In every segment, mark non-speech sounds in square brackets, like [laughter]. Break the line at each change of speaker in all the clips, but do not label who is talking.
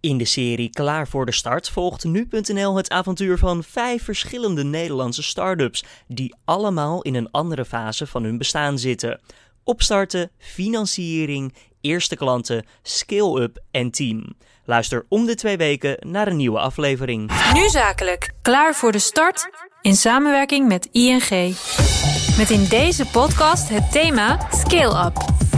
In de serie Klaar voor de Start volgt nu.nl het avontuur van vijf verschillende Nederlandse start-ups, die allemaal in een andere fase van hun bestaan zitten. Opstarten, financiering, eerste klanten, scale-up en team. Luister om de twee weken naar een nieuwe aflevering.
Nu zakelijk. Klaar voor de start in samenwerking met ING. Met in deze podcast het thema Scale Up.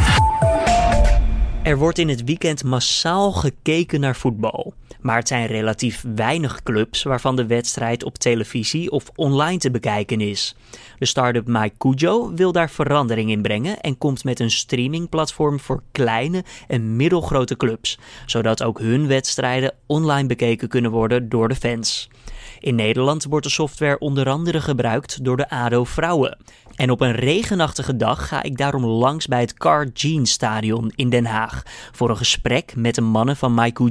Er wordt in het weekend massaal gekeken naar voetbal. Maar het zijn relatief weinig clubs waarvan de wedstrijd op televisie of online te bekijken is. De start-up MyCujo wil daar verandering in brengen en komt met een streamingplatform voor kleine en middelgrote clubs, zodat ook hun wedstrijden online bekeken kunnen worden door de fans. In Nederland wordt de software onder andere gebruikt door de ADO Vrouwen. En op een regenachtige dag ga ik daarom langs bij het Car Jeans Stadion in Den Haag voor een gesprek met de mannen van Maiku.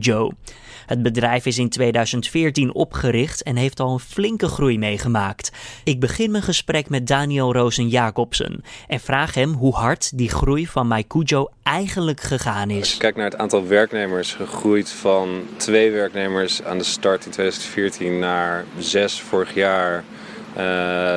Het bedrijf is in 2014 opgericht en heeft al een flinke groei meegemaakt. Ik begin mijn gesprek met Daniel Rosen Jacobsen en vraag hem hoe hard die groei van Maikujo eigenlijk gegaan is.
Kijkt naar het aantal werknemers, gegroeid van twee werknemers aan de start in 2014 naar zes vorig jaar. Uh,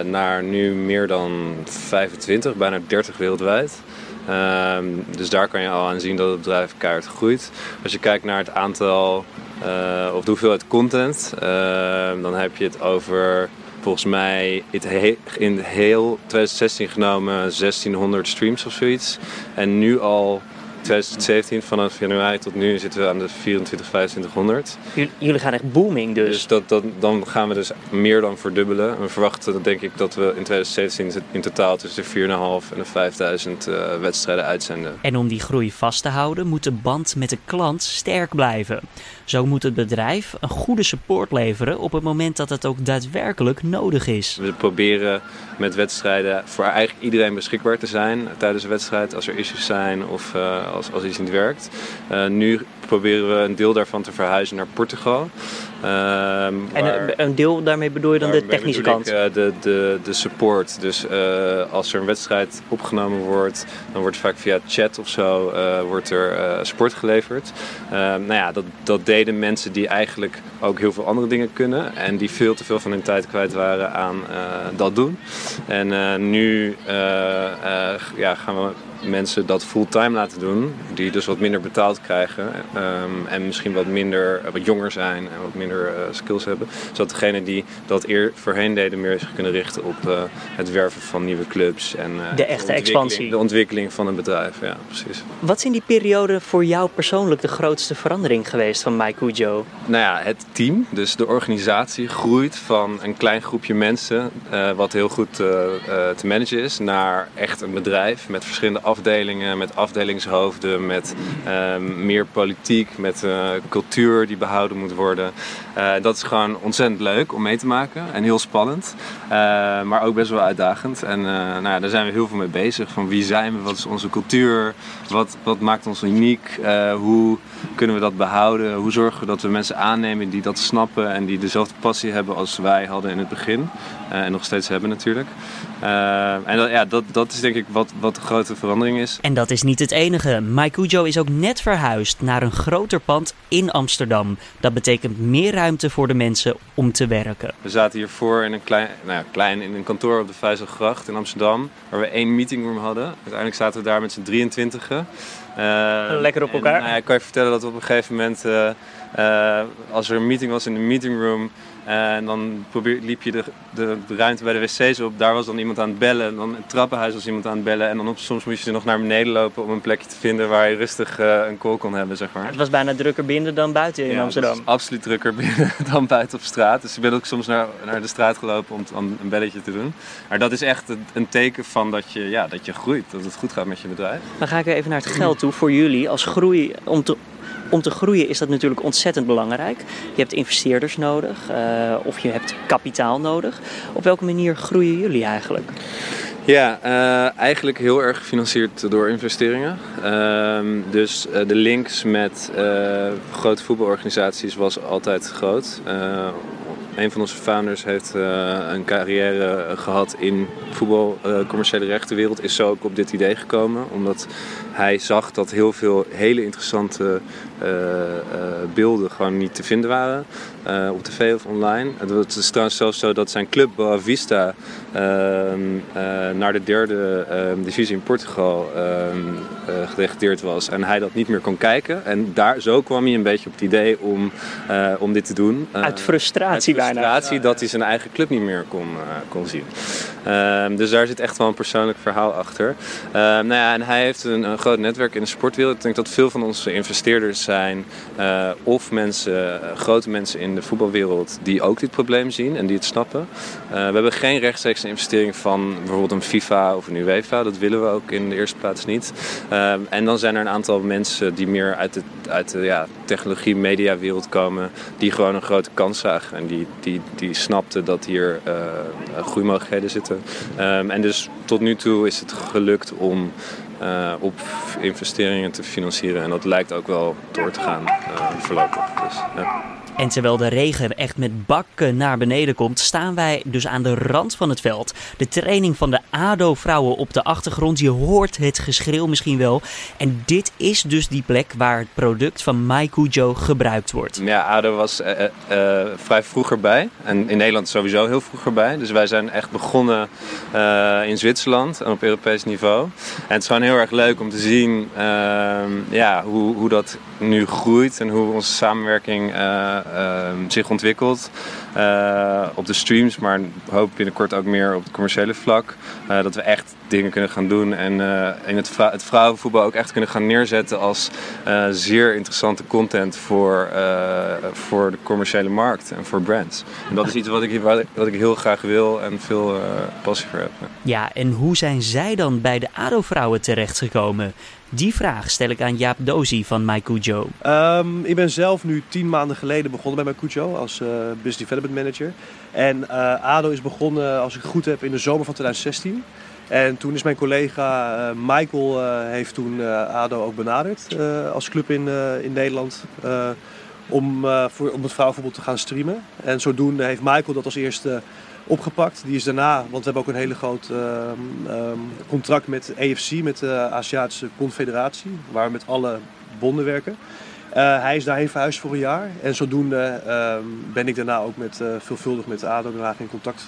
naar nu meer dan 25, bijna 30 wereldwijd. Uh, dus daar kan je al aan zien dat het bedrijf keihard groeit. Als je kijkt naar het aantal uh, of de hoeveelheid content, dan heb je het over volgens mij in heel 2016 genomen 1600 streams of zoiets. En nu al 2017, vanaf januari tot nu zitten we aan de 24, 2500.
Jullie gaan echt booming dus.
Dus dat, dat, dan gaan we dus meer dan verdubbelen. We verwachten denk ik dat we in 2017 in totaal tussen de 4.500 en de 5000 uh, eh, wedstrijden uitzenden.
En om die groei vast te houden moet de band met de klant sterk blijven. Zo moet het bedrijf een goede support leveren op het moment dat het ook daadwerkelijk nodig is.
We proberen met wedstrijden voor eigenlijk iedereen beschikbaar te zijn tijdens een wedstrijd als er issues zijn of uh, als, als iets niet werkt. Uh, nu proberen we een deel daarvan te verhuizen naar Portugal.
Um, en een deel daarmee bedoel je dan de technische kant?
Ik, uh, de, de, de support. Dus uh, als er een wedstrijd opgenomen wordt, dan wordt vaak via chat of zo wordt er support geleverd. nou ja, dat, dat deden mensen die eigenlijk ook heel veel andere dingen kunnen en die veel te veel van hun tijd kwijt waren aan dat doen. En nu ja, gaan we mensen dat fulltime laten doen, die dus wat minder betaald krijgen um, en misschien wat minder, wat jonger zijn en wat minder uh, skills hebben. Zodat degene die dat eer voorheen deden meer zich kunnen richten op uh, het werven van nieuwe clubs en
uh, de echte
de
expansie.
De ontwikkeling van een bedrijf, ja precies.
Wat is in die periode voor jou persoonlijk de grootste verandering geweest van MyCujo?
Nou ja, het team, dus de organisatie groeit van een klein groepje mensen, wat heel goed te managen is, naar echt een bedrijf met verschillende afdelingen, met afdelingshoofden, met um, meer politiek, met uh, cultuur die behouden moet worden. Uh, dat is gewoon ontzettend leuk om mee te maken en heel spannend, uh, maar ook best wel uitdagend. En nou ja, daar zijn we heel veel mee bezig. Van wie zijn we, wat is onze cultuur, wat, wat maakt ons uniek, hoe kunnen we dat behouden, hoe zorgen we dat we mensen aannemen die dat snappen en die dezelfde passie hebben als wij hadden in het begin en nog steeds hebben natuurlijk. en dat, ja, dat, dat is denk ik wat, wat de grote verandering is.
En dat is niet het enige. Maikujo is ook net verhuisd naar een groter pand in Amsterdam. Dat betekent meer ruimte voor de mensen om te werken.
We zaten hiervoor in een klein, nou ja, klein in een kantoor op de Vijzelgracht in Amsterdam, waar we één meetingroom hadden. Uiteindelijk zaten we daar met z'n 23. Uh,
Lekker op elkaar. En,
nou ja, ik kan je vertellen dat we op een gegeven moment, uh, uh, als er een meeting was in de meetingroom, en dan probeer, liep je de, de, de, ruimte bij de wc's op. Daar was dan iemand aan het bellen. En dan het trappenhuis was iemand aan het bellen. En dan op, soms moest je nog naar beneden lopen om een plekje te vinden waar je rustig uh, een call kon hebben, zeg maar.
Het was bijna drukker binnen dan buiten in
ja,
Amsterdam.
Absoluut drukker [laughs] binnen dan buiten op straat. Dus ik ben ook soms naar, naar de straat gelopen om, om een belletje te doen. Maar dat is echt een, teken van dat je, ja, dat je groeit. Dat het goed gaat met je bedrijf.
Dan ga ik even naar het geld toe voor jullie als groei. Om te, om te groeien is dat natuurlijk ontzettend belangrijk. Je hebt investeerders nodig uh, of je hebt kapitaal nodig. Op welke manier groeien jullie eigenlijk?
Ja, uh, eigenlijk heel erg gefinancierd door investeringen. Uh, dus uh, de links met grote voetbalorganisaties was altijd groot. een van onze founders heeft een carrière gehad in voetbal, commerciële rechtenwereld. Is zo ook op dit idee gekomen. Omdat hij zag dat heel veel hele interessante beelden gewoon niet te vinden waren op tv of online. Het is trouwens zelfs zo dat zijn club Boa Vista ehm, naar de derde ehm, divisie in Portugal ehm, gedegradeerd was en hij dat niet meer kon kijken. En daar, zo kwam hij een beetje op het idee om, om dit te doen.
uit frustratie,
uit frustratie dat hij zijn eigen club niet meer kon, kon zien. dus daar zit echt wel een persoonlijk verhaal achter. nou ja, en hij heeft een, een, groot netwerk in de sportwereld. Ik denk dat veel van onze investeerders zijn of mensen, grote mensen in de voetbalwereld die ook dit probleem zien en die het snappen. we hebben geen rechtstreeks investering van bijvoorbeeld een FIFA of een UEFA. Dat willen we ook in de eerste plaats niet. en dan zijn er een aantal mensen die meer uit de, uit de ja, technologie-mediawereld komen, die gewoon een grote kans zagen en die, die, die snapten dat hier groeimogelijkheden zitten. en dus tot nu toe is het gelukt om uh, op investeringen te financieren. En dat lijkt ook wel door te gaan uh, voorlopig. Dus, ja.
En terwijl de regen echt met bakken naar beneden komt, staan wij dus aan de rand van het veld. De training van de ADO-vrouwen op de achtergrond. Je hoort het geschreeuw misschien wel. En dit is dus die plek waar het product van MyCujo gebruikt wordt.
Ja, ADO was uh, uh, vrij vroeger bij. En in Nederland sowieso heel vroeger bij. Dus wij zijn echt begonnen in Zwitserland en op Europees niveau. En het is gewoon heel erg leuk om te zien ehm, ja, hoe, hoe dat nu groeit en hoe onze samenwerking zich ontwikkelt. Eh, op de streams, maar hoop binnenkort ook meer op het commerciële vlak. Uh, dat we echt dingen kunnen gaan doen en uh, in het, het, vrouwenvoetbal ook echt kunnen gaan neerzetten als zeer interessante content voor, voor de commerciële markt en voor brands. En dat is iets wat ik, wat ik heel graag wil en veel passie voor heb.
Ja, en hoe zijn zij dan bij de ADO-vrouwen terechtgekomen? Die vraag stel ik aan Jaap Dozy van MyCujo.
Um, ik ben zelf nu tien maanden geleden begonnen bij MyCujo als uh, Business Development Manager. En uh, ADO is begonnen, als ik het goed heb, in de zomer van 2016. En toen is mijn collega uh, Michael heeft toen ADO ook benaderd als club in, in Nederland. om, voor, om het vrouwenvoetbal te gaan streamen. En zodoende heeft Michael dat als eerste opgepakt. Die is daarna, want we hebben ook een hele groot ehm, ehm, contract met EFC, met de Aziatische Confederatie, waar we met alle bonden werken. Uh, hij is daarheen verhuisd voor een jaar en zodoende uh, ben ik daarna ook met, uh, veelvuldig met ADO in contact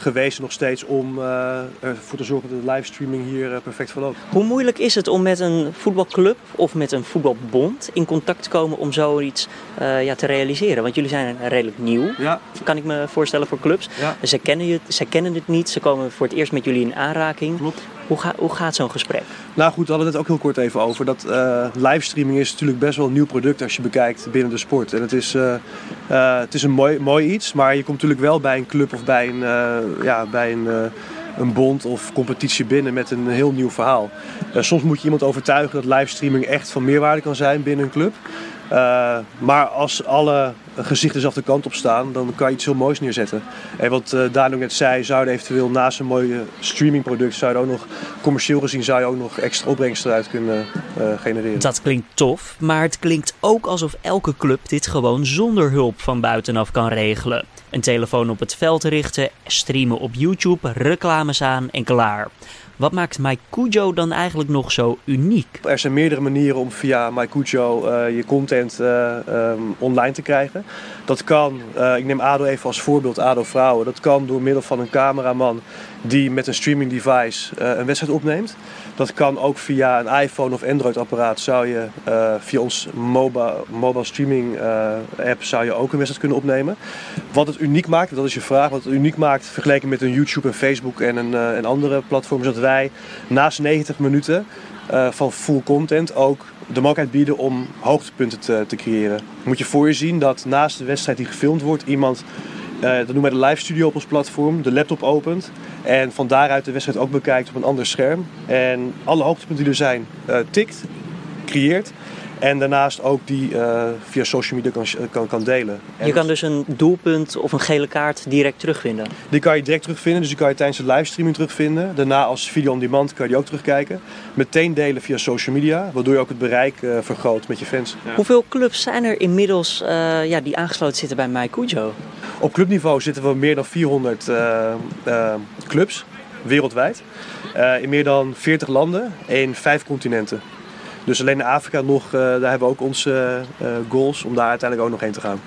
geweest nog steeds om uh, ervoor te zorgen dat de livestreaming hier uh, perfect verloopt.
Hoe moeilijk is het om met een voetbalclub of met een voetbalbond in contact te komen om zoiets uh, ja, te realiseren? Want jullie zijn redelijk nieuw, ja. kan ik me voorstellen voor clubs. Ja. Ze, kennen je, ze kennen het niet, ze komen voor het eerst met jullie in aanraking. Klopt. Hoe, ga, hoe gaat zo'n gesprek?
Nou goed, we hadden het ook heel kort even over. Dat uh, livestreaming is natuurlijk best wel een nieuw product als je bekijkt binnen de sport. En het is, uh, uh, het is een mooi, mooi iets, maar je komt natuurlijk wel bij een club of bij een, ja, bij een, een bond of competitie binnen met een heel nieuw verhaal. soms moet je iemand overtuigen dat livestreaming echt van meerwaarde kan zijn binnen een club. Uh, maar als alle gezichten dezelfde kant op staan, dan kan je iets heel moois neerzetten. En wat uh, Daan ook net zei, zouden eventueel naast een mooie streamingproduct, zou ook nog commercieel gezien, zou je ook nog extra opbrengst eruit kunnen uh, genereren.
Dat klinkt tof, maar het klinkt ook alsof elke club dit gewoon zonder hulp van buitenaf kan regelen. Een telefoon op het veld richten, streamen op YouTube, reclames aan en klaar. Wat maakt MyCujo dan eigenlijk nog zo uniek?
Er zijn meerdere manieren om via MyCujo uh, je content uh, um, online te krijgen. Dat kan, uh, ik neem ADO even als voorbeeld, ADO Vrouwen. Dat kan door middel van een cameraman die met een streaming device een wedstrijd opneemt. Dat kan ook via een iPhone of Android apparaat. Zou je uh, via ons mobile, mobile streaming uh, app zou je ook een wedstrijd kunnen opnemen. Wat het uniek maakt, dat is je vraag, wat het uniek maakt vergeleken met een YouTube en Facebook en een, en andere platforms, dat wij naast 90 minuten van full content ook de mogelijkheid bieden om hoogtepunten te, te creëren. Moet je voor je zien dat naast de wedstrijd die gefilmd wordt, iemand uh, dat noemen wij de live studio op ons platform. De laptop opent. En van daaruit de wedstrijd ook bekijkt op een ander scherm. En alle hoogtepunten die er zijn, uh, tikt, creëert. En daarnaast ook die uh, via social media kan, kan, kan delen.
je kan dus een doelpunt of een gele kaart direct terugvinden?
Die kan je direct terugvinden, dus die kan je tijdens de livestreaming terugvinden. Daarna als video on demand kan je die ook terugkijken. Meteen delen via social media, waardoor je ook het bereik uh, vergroot met je fans.
Ja. Hoeveel clubs zijn er inmiddels uh, ja, die aangesloten zitten bij MyCujo?
Op clubniveau zitten we meer dan 400 clubs. wereldwijd. in meer dan 40 landen in vijf continenten. Dus alleen in Afrika nog, daar hebben we ook onze goals om daar uiteindelijk ook nog heen te gaan.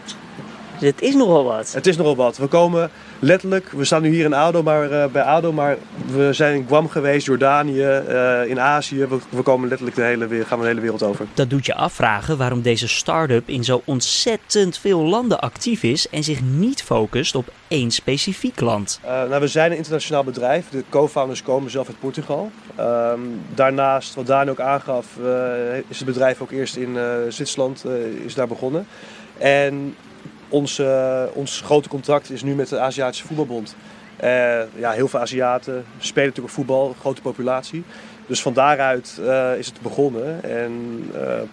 Het is nogal wat.
Het is nogal wat. We komen letterlijk, we staan nu hier in ADO, maar, uh, bij ADO, maar we zijn in Guam geweest, Jordanië, uh, in Azië. We, we, komen letterlijk de hele, gaan we de hele wereld over.
Dat doet je afvragen waarom deze start-up in zo ontzettend veel landen actief is en zich niet focust op één specifiek land.
Uh, nou, we zijn een internationaal bedrijf. De co-founders komen zelf uit Portugal. Ehm, daarnaast, wat Daan ook aangaf, is het bedrijf ook eerst in Zwitserland is daar begonnen. En ons, uh, ons grote contract is nu met de Aziatische Voetbalbond. Uh, ja, heel veel Aziaten spelen natuurlijk voetbal, grote populatie. Dus van daaruit uh, is het begonnen en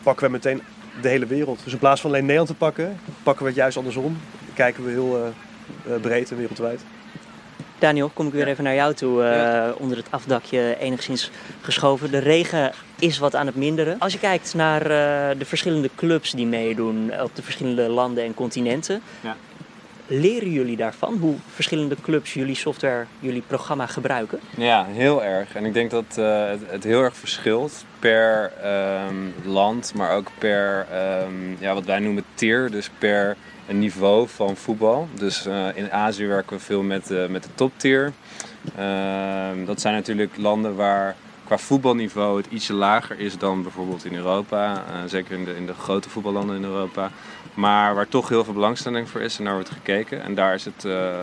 pakken we meteen de hele wereld. Dus in plaats van alleen Nederland te pakken, pakken we het juist andersom. Kijken we heel breed en wereldwijd.
Daniel, kom ik weer even naar jou toe. Uh, onder het afdakje enigszins geschoven. De regen is wat aan het minderen. Als je kijkt naar uh, de verschillende clubs die meedoen op de verschillende landen en continenten. Ja. Leren jullie daarvan hoe verschillende clubs jullie software, jullie programma gebruiken?
Ja, heel erg. En ik denk dat uh, het, het, heel erg verschilt per um, land, maar ook per um, ja, wat wij noemen tier. Dus per een niveau van voetbal. Dus uh, in Azië werken we veel met, met de toptier. Uh, dat zijn natuurlijk landen waar qua voetbalniveau het ietsje lager is dan bijvoorbeeld in Europa. Eh, zeker in de, in de grote voetballanden in Europa. Maar waar toch heel veel belangstelling voor is en naar wordt gekeken. En daar is het uh, uh,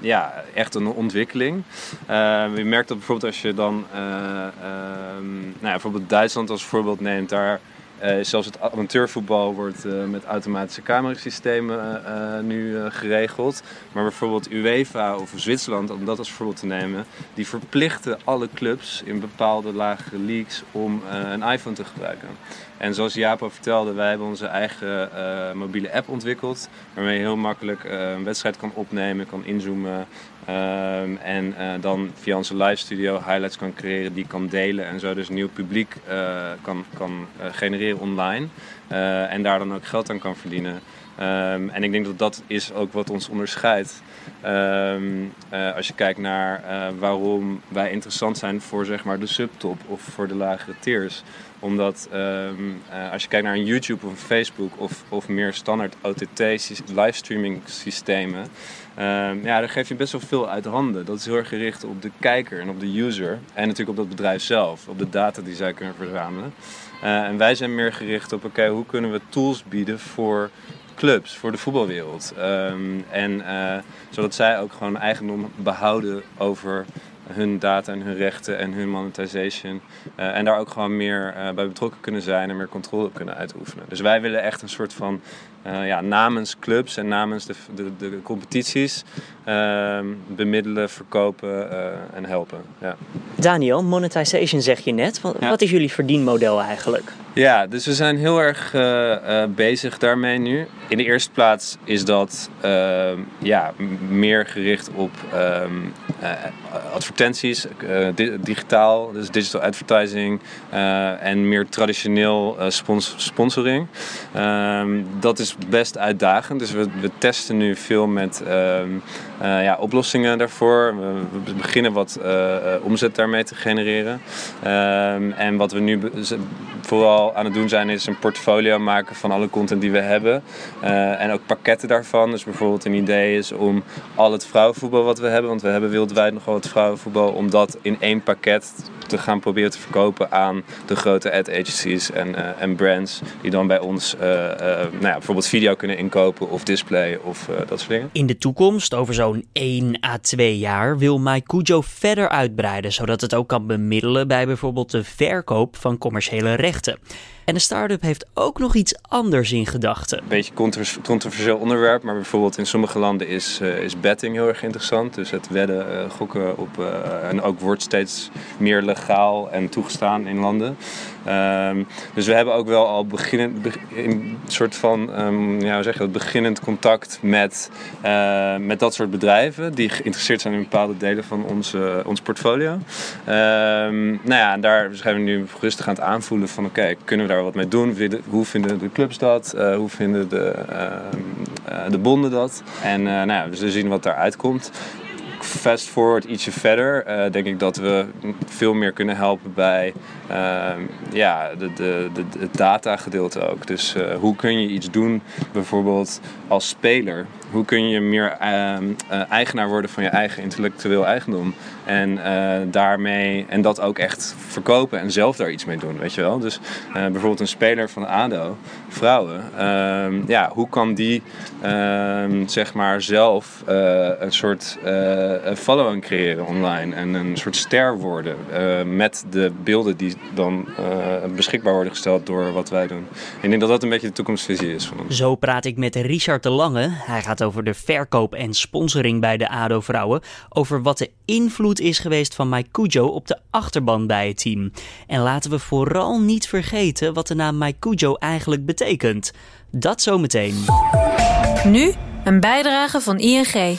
ja, echt een ontwikkeling. Uh, je merkt dat bijvoorbeeld als je dan nou ja, bijvoorbeeld Duitsland als voorbeeld neemt, daar uh, zelfs het amateurvoetbal wordt uh, met automatische camerasystemen uh, nu geregeld. Maar bijvoorbeeld UEFA of Zwitserland, om dat als voorbeeld te nemen, die verplichten alle clubs in bepaalde lagere leagues om een iPhone te gebruiken. En zoals Jaap vertelde, wij hebben onze eigen mobiele app ontwikkeld. Waarmee je heel makkelijk een wedstrijd kan opnemen, kan inzoomen. Um, en uh, dan via onze live studio highlights kan creëren, die kan delen en zo dus nieuw publiek uh, kan, kan uh, genereren online. en daar dan ook geld aan kan verdienen. Um, en ik denk dat dat is ook wat ons onderscheidt. Um, als je kijkt naar waarom wij interessant zijn voor zeg maar, de subtop of voor de lagere tiers omdat um, uh, als je kijkt naar een YouTube of een Facebook of, of meer standaard OTT livestreaming systemen, um, ja, dan geef je best wel veel uit handen. Dat is heel erg gericht op de kijker en op de user. En natuurlijk op dat bedrijf zelf, op de data die zij kunnen verzamelen. Uh, en wij zijn meer gericht op, oké, hoe kunnen we tools bieden voor clubs, voor de voetbalwereld. Um, en uh, zodat zij ook gewoon eigendom behouden over hun data en hun rechten en hun monetization. Uh, en daar ook gewoon meer uh, bij betrokken kunnen zijn en meer controle op kunnen uitoefenen. Dus wij willen echt een soort van uh, ja, namens clubs en namens de, de, de competities ehm, bemiddelen, verkopen en helpen. Ja.
Daniel, monetization zeg je net. Wat, ja. wat is jullie verdienmodel eigenlijk?
Ja, dus we zijn heel erg uh, uh, bezig daarmee nu. In de eerste plaats is dat uh, ja, meer gericht op um, advertenties, di digitaal, dus digital advertising en meer traditioneel spons sponsoring. Um, dat is best uitdagend, dus we, we testen nu veel met um, ja, oplossingen daarvoor. We, beginnen wat omzet daarmee te genereren. en wat we nu vooral aan het doen zijn is een portfolio maken van alle content die we hebben. En ook pakketten daarvan. Dus bijvoorbeeld een idee is om al het vrouwenvoetbal wat we hebben, want we hebben wereldwijd nogal het vrouwenvoetbal, om dat in één pakket te gaan proberen te verkopen aan de grote ad agencies en, uh, en brands die dan bij ons uh, nou ja, bijvoorbeeld video kunnen inkopen of display of dat soort dingen.
In de toekomst, over zo'n 1 à 2 jaar, wil MyCujo verder uitbreiden, zodat het ook kan bemiddelen bij bijvoorbeeld de verkoop van commerciële rechten. En de start-up heeft ook nog iets anders in gedachten.
Een beetje controversieel onderwerp, maar bijvoorbeeld in sommige landen is, uh, is betting heel erg interessant. Dus het wedden, uh, gokken op, uh, en ook wordt steeds meer legaal en toegestaan in landen. Um, dus we hebben ook wel al beginnend, een soort van, um, ja, zeg je beginnend contact met, met dat soort bedrijven die geïnteresseerd zijn in bepaalde delen van onze, ons portfolio. Um, nou ja, en daar zijn we nu rustig aan het aanvoelen van oké, kunnen we daar wat mee doen? Hoe vinden de clubs dat? Uh, hoe vinden de, uh, de bonden dat? En nou ja, we zullen zien wat daaruit komt fast forward ietsje verder, denk ik dat we veel meer kunnen helpen bij uh, ja, de, de, de, het datagedeelte ook. Dus hoe kun je iets doen, bijvoorbeeld als speler? Hoe kun je meer ehm, eigenaar worden van je eigen intellectueel eigendom? En daarmee, en dat ook echt verkopen en zelf daar iets mee doen, weet je wel? Dus bijvoorbeeld een speler van ADO, vrouwen, ehm, ja, hoe kan die zeg maar zelf een soort following creëren online en een soort ster worden met de beelden die dan beschikbaar worden gesteld door wat wij doen. Ik denk dat dat een beetje de toekomstvisie is van ons.
Zo praat ik met Richard de Lange. Hij gaat over de verkoop en sponsoring bij de ADO-vrouwen. Over wat de invloed is geweest van Mike Cujo op de achterban bij het team. En laten we vooral niet vergeten wat de naam Mike Cujo eigenlijk betekent. Dat zometeen.
Nu een bijdrage van ING.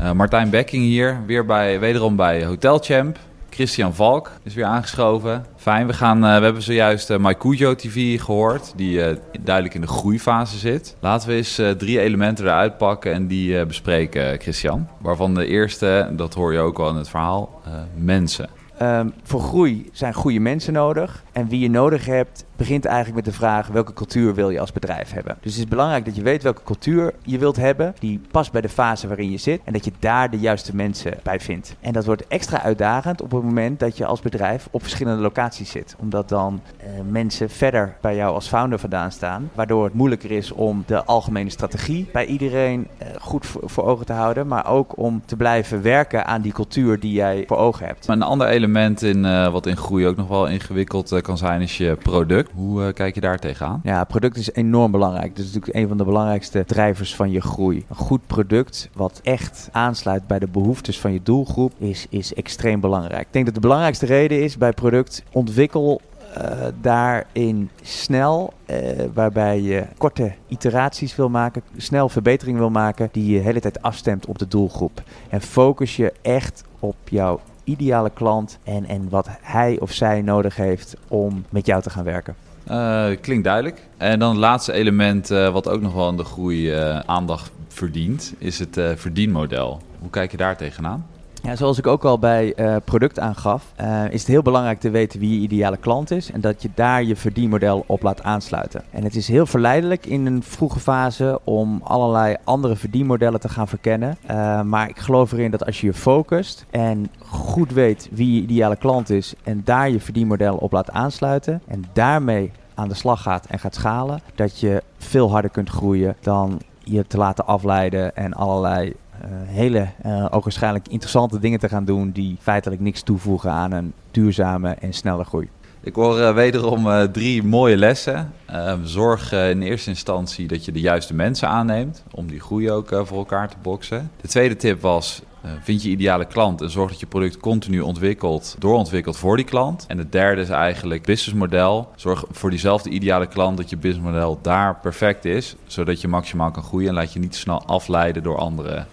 Uh, Martijn Bekking hier, weer bij, wederom bij Hotel Champ. Christian Valk is weer aangeschoven. Fijn, we, gaan, uh, we hebben zojuist uh, My TV gehoord, die uh, duidelijk in de groeifase zit. Laten we eens drie elementen eruit pakken en die bespreken, Christian. Waarvan de eerste, dat hoor je ook al in het verhaal, mensen.
Um, voor groei zijn goede mensen nodig. En wie je nodig hebt, begint eigenlijk met de vraag welke cultuur wil je als bedrijf hebben. Dus het is belangrijk dat je weet welke cultuur je wilt hebben, die past bij de fase waarin je zit en dat je daar de juiste mensen bij vindt. En dat wordt extra uitdagend op het moment dat je als bedrijf op verschillende locaties zit, omdat dan uh, mensen verder bij jou als founder vandaan staan, waardoor het moeilijker is om de algemene strategie bij iedereen uh, goed voor, ogen te houden, maar ook om te blijven werken aan die cultuur die jij voor ogen hebt.
Een ander element in uh, wat in groei ook nog wel ingewikkeld kan zijn is je product. Hoe uh, kijk je daar tegenaan?
Ja, product is enorm belangrijk. Dat is natuurlijk een van de belangrijkste drijvers van je groei. Een goed product wat echt aansluit bij de behoeftes van je doelgroep is, is extreem belangrijk. Ik denk dat de belangrijkste reden is bij product ontwikkel uh, daarin snel, uh, waarbij je korte iteraties wil maken, snel verbetering wil maken, die je de hele tijd afstemt op de doelgroep. En focus je echt op jouw ideale klant en, en wat hij of zij nodig heeft om met jou te gaan werken.
Uh, klinkt duidelijk. En dan het laatste element uh, wat ook nog wel in de groei uh, aandacht verdient, is het verdienmodel. Hoe kijk je daar tegenaan?
Ja, zoals ik ook al bij uh, product aangaf, uh, is het heel belangrijk te weten wie je ideale klant is en dat je daar je verdienmodel op laat aansluiten. En het is heel verleidelijk in een vroege fase om allerlei andere verdienmodellen te gaan verkennen. Uh, maar ik geloof erin dat als je je focust en goed weet wie je ideale klant is en daar je verdienmodel op laat aansluiten en daarmee aan de slag gaat en gaat schalen, dat je veel harder kunt groeien dan je te laten afleiden en allerlei hele, uh, ook waarschijnlijk interessante dingen te gaan doen die feitelijk niks toevoegen aan een duurzame en snelle groei.
Ik hoor uh, wederom drie mooie lessen. Ehm, zorg in eerste instantie dat je de juiste mensen aanneemt om die groei ook voor elkaar te boksen. De tweede tip was vind je ideale klant en zorg dat je product continu ontwikkelt, doorontwikkelt voor die klant. En de derde is eigenlijk businessmodel. Zorg voor diezelfde ideale klant dat je businessmodel daar perfect is, zodat je maximaal kan groeien en laat je niet snel afleiden door andere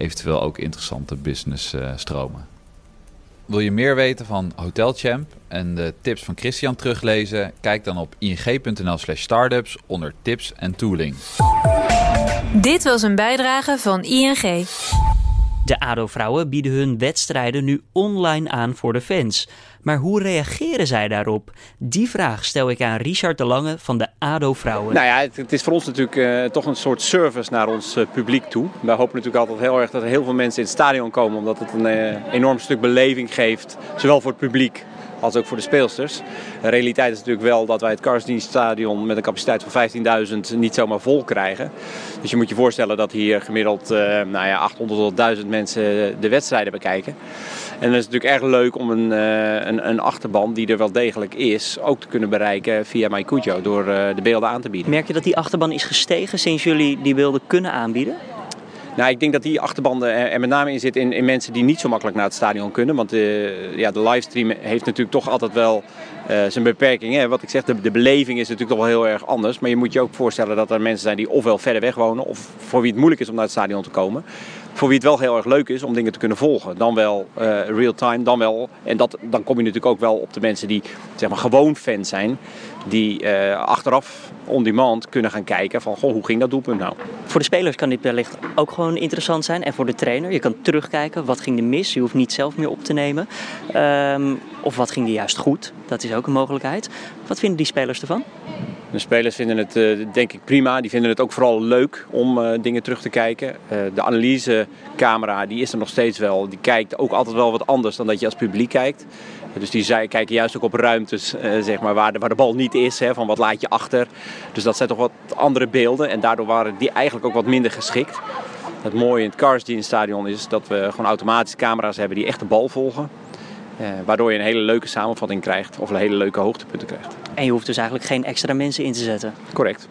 eventueel ook interessante business uh, stromen. Wil je meer weten van Hotelchamp en de tips van Christian teruglezen? Kijk dan op ing.nl slash startups onder tips en tooling.
Dit was een bijdrage van ING.
De ADO-vrouwen bieden hun wedstrijden nu online aan voor de fans. Maar hoe reageren zij daarop? Die vraag stel ik aan Richard de Lange van de ADO-vrouwen.
Nou ja, het, is voor ons natuurlijk uh, toch een soort service naar ons uh, publiek toe. Wij hopen natuurlijk altijd heel erg dat er heel veel mensen in het stadion komen, omdat het een uh, enorm stuk beleving geeft. Zowel voor het publiek als ook voor de speelsters. De realiteit is natuurlijk wel dat wij het Karsdienststadion met een capaciteit van 15.000 niet zomaar vol krijgen. Dus je moet je voorstellen dat hier gemiddeld nou ja, 800 tot 1000 mensen de wedstrijden bekijken. En dan is natuurlijk erg leuk om een, uh, een, een, achterban die er wel degelijk is, ook te kunnen bereiken via MyCujo door uh, de beelden aan te bieden.
Merk je dat die achterban is gestegen sinds jullie die beelden kunnen aanbieden?
Nou, ik denk dat die achterbanden er met name in zit in, in mensen die niet zo makkelijk naar het stadion kunnen. Want de, ja, de livestream heeft natuurlijk toch altijd wel uh, zijn beperkingen. Wat ik zeg, de, de beleving is natuurlijk toch wel heel erg anders. Maar je moet je ook voorstellen dat er mensen zijn die ofwel verder weg wonen... of voor wie het moeilijk is om naar het stadion te komen voor wie het wel heel erg leuk is om dingen te kunnen volgen. Dan wel uh, real-time, dan wel. En dat, dan kom je natuurlijk ook wel op de mensen die zeg maar, gewoon fan zijn. Die uh, achteraf on-demand kunnen gaan kijken van goh, hoe ging dat doelpunt nou.
Voor de spelers kan dit wellicht ook gewoon interessant zijn. En voor de trainer, je kan terugkijken wat ging er mis. Je hoeft niet zelf meer op te nemen. Um, of wat ging er juist goed. Dat is ook een mogelijkheid. Wat vinden die spelers ervan?
De spelers vinden het uh, denk ik prima. Die vinden het ook vooral leuk om uh, dingen terug te kijken. Uh, de analysecamera die is er nog steeds wel. Die kijkt ook altijd wel wat anders dan dat je als publiek kijkt. Dus die kijken juist ook op ruimtes zeg maar, waar, de, waar de bal niet is. Hè, van wat laat je achter. Dus dat zijn toch wat andere beelden. En daardoor waren die eigenlijk ook wat minder geschikt. Het mooie in het stadion is dat we gewoon automatische camera's hebben die echt de bal volgen. Uh, waardoor je een hele leuke samenvatting krijgt of een hele leuke hoogtepunten krijgt.
En je hoeft dus eigenlijk geen extra mensen in te zetten.
Correct.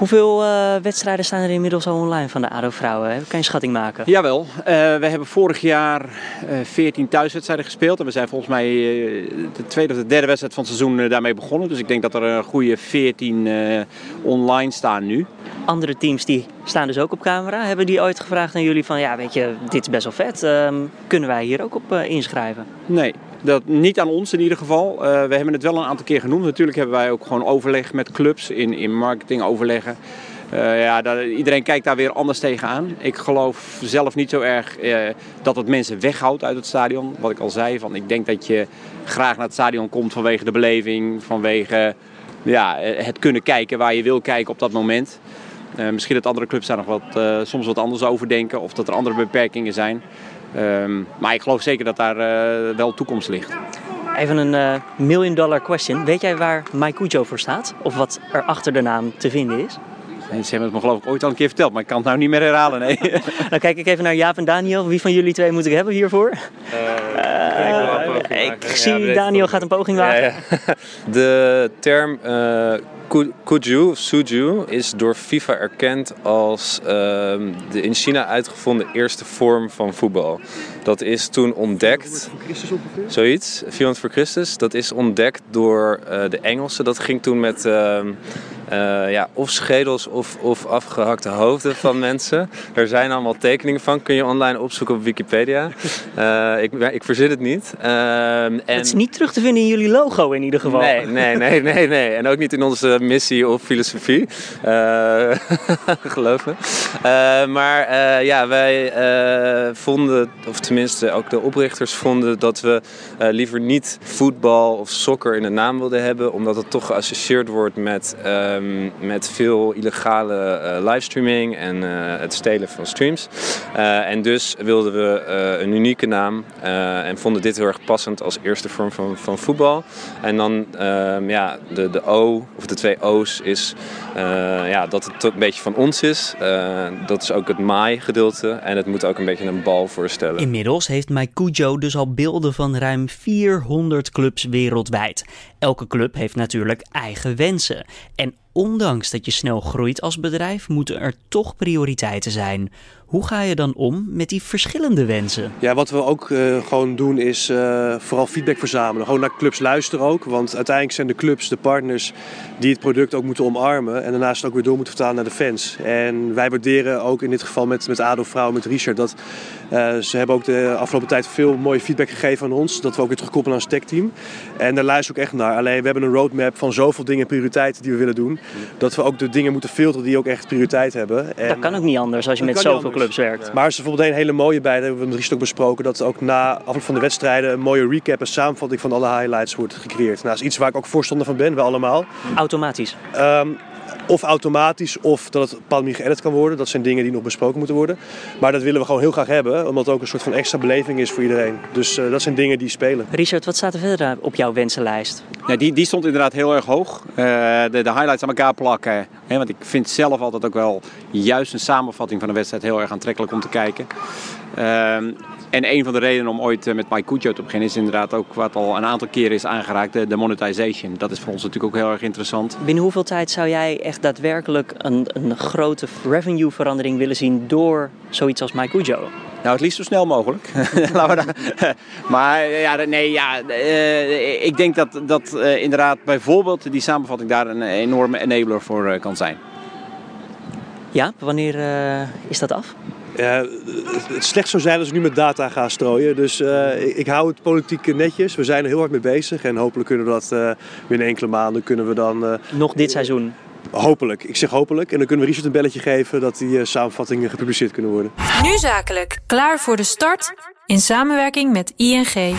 Hoeveel uh, wedstrijden staan er inmiddels al online van de ADO-vrouwen? Kan je een schatting maken?
Jawel. Uh, we hebben vorig jaar uh, 14 thuiswedstrijden gespeeld. En we zijn volgens mij de tweede of de derde wedstrijd van het seizoen daarmee begonnen. Dus ik denk dat er een goede 14 online staan nu.
Andere teams die staan dus ook op camera. Hebben die ooit gevraagd aan jullie van... ja, weet je, dit is best wel vet. Um, kunnen wij hier ook op inschrijven?
Nee, dat, niet aan ons in ieder geval. Uh, we hebben het wel een aantal keer genoemd. Natuurlijk hebben wij ook gewoon overleg met clubs in, in marketing overleggen. Uh, ja, iedereen kijkt daar weer anders tegenaan. Ik geloof zelf niet zo erg uh, dat het mensen weghoudt uit het stadion. Wat ik al zei, van, ik denk dat je graag naar het stadion komt vanwege de beleving, vanwege ja, het kunnen kijken waar je wil kijken op dat moment. Misschien dat andere clubs daar nog wat, soms wat anders over denken of dat er andere beperkingen zijn. Um, maar ik geloof zeker dat daar uh, wel toekomst ligt.
Even een uh, million dollar question. Weet jij waar Maikujo voor staat? Of wat er achter de naam te vinden is?
Nee, ze hebben het me geloof ik ooit al een keer verteld, maar ik kan het nou niet meer herhalen. Nee. [laughs]
Dan kijk ik even naar Jaap en Daniel. Wie van jullie twee moet ik hebben hiervoor? Uh, ik zie ja, Daniel gaat een poging wagen. Ja, ja. [laughs]
De term Kuju, Suju, is door FIFA erkend als uh, de in China uitgevonden eerste vorm van voetbal. Dat is toen ontdekt. Zoiets, 400 voor Christus. Dat is ontdekt door uh, de Engelsen. Dat ging toen met uh, uh, ja, of schedels of, of afgehakte hoofden van [laughs] mensen. Er zijn allemaal tekeningen van. Kun je online opzoeken op Wikipedia. [laughs] ik, ik verzin het niet.
en... Het is niet terug te vinden in jullie logo in ieder geval.
Nee, nee, nee, nee. nee. En ook niet in onze missie of filosofie. [laughs] geloof me. maar ja, wij vonden, of tenminste ook de oprichters vonden dat we liever niet voetbal of soccer in de naam wilden hebben, omdat het toch geassocieerd wordt met, um, met veel illegale livestreaming en het stelen van streams. en dus wilden we een unieke naam en vonden dit heel erg passend als eerste vorm van, van voetbal. En dan um, ja, de, de O, of de twee O's, is ja, dat het een beetje van ons is. dat is ook het Mai gedeelte en het moet ook een beetje een bal voorstellen.
Inmiddels heeft Maikujo dus al beelden van ruim 400 clubs wereldwijd. Elke club heeft natuurlijk eigen wensen. En ondanks dat je snel groeit als bedrijf, moeten er toch prioriteiten zijn. Hoe ga je dan om met die verschillende wensen?
Ja, wat we ook uh, gewoon doen is uh, vooral feedback verzamelen. Gewoon naar clubs luisteren ook. Want uiteindelijk zijn de clubs de partners die het product ook moeten omarmen. En daarnaast ook weer door moeten vertalen naar de fans. En wij waarderen ook in dit geval met, met ADO Vrouw, met Richard, dat uh, ze hebben ook de afgelopen tijd veel mooie feedback gegeven aan ons. Dat we ook weer terugkoppelen aan ons techteam. En daar luister ik echt naar. Alleen we hebben een roadmap van zoveel dingen prioriteiten die we willen doen. Dat we ook de dingen moeten filteren die ook echt prioriteit hebben.
En, dat kan ook niet anders als je met zoveel clubs werkt.
Ja. Maar er is bijvoorbeeld een hele mooie bij, dat hebben we met Richard ook besproken. Dat ook na afloop van de wedstrijden een mooie recap en samenvatting van alle highlights wordt gecreëerd. Nou, dat is iets waar ik ook voorstander van ben, we allemaal.
Automatisch?
Um, of automatisch of dat het manier geëdit kan worden. Dat zijn dingen die nog besproken moeten worden. Maar dat willen we gewoon heel graag hebben, omdat het ook een soort van extra beleving is voor iedereen. Dus uh, dat zijn dingen die spelen.
Richard, wat staat er verder op jouw wensenlijst?
Ja, die, die stond inderdaad heel erg hoog. Uh, de, de, highlights aan elkaar plakken. Hè, want ik vind zelf altijd ook wel juist een samenvatting van een wedstrijd heel erg aantrekkelijk om te kijken. Uh, en een van de redenen om ooit met Mike Kujo te beginnen is inderdaad ook wat al een aantal keren is aangeraakt, de, de monetization. Dat is voor ons natuurlijk ook heel erg interessant.
Binnen hoeveel tijd zou jij echt daadwerkelijk een, een grote revenue verandering willen zien door zoiets als Mike Kujo?
Nou, het liefst zo snel mogelijk. [laughs] [laughs] [laughs] maar ja, nee, ja, uh, ik denk dat, dat uh, inderdaad bijvoorbeeld die samenvatting daar een enorme enabler voor uh, kan zijn.
Ja, wanneer is dat af?
Het slecht zou zijn als ik nu met data ga strooien. Dus ik, ik, hou het politiek netjes. We zijn er heel hard mee bezig. En hopelijk kunnen we dat uh, binnen enkele maanden kunnen we dan...
Nog dit seizoen?
Hopelijk. Ik zeg hopelijk. En dan kunnen we Richard een belletje geven dat die samenvattingen gepubliceerd kunnen worden.
Nu zakelijk. Klaar voor de start in samenwerking met ING.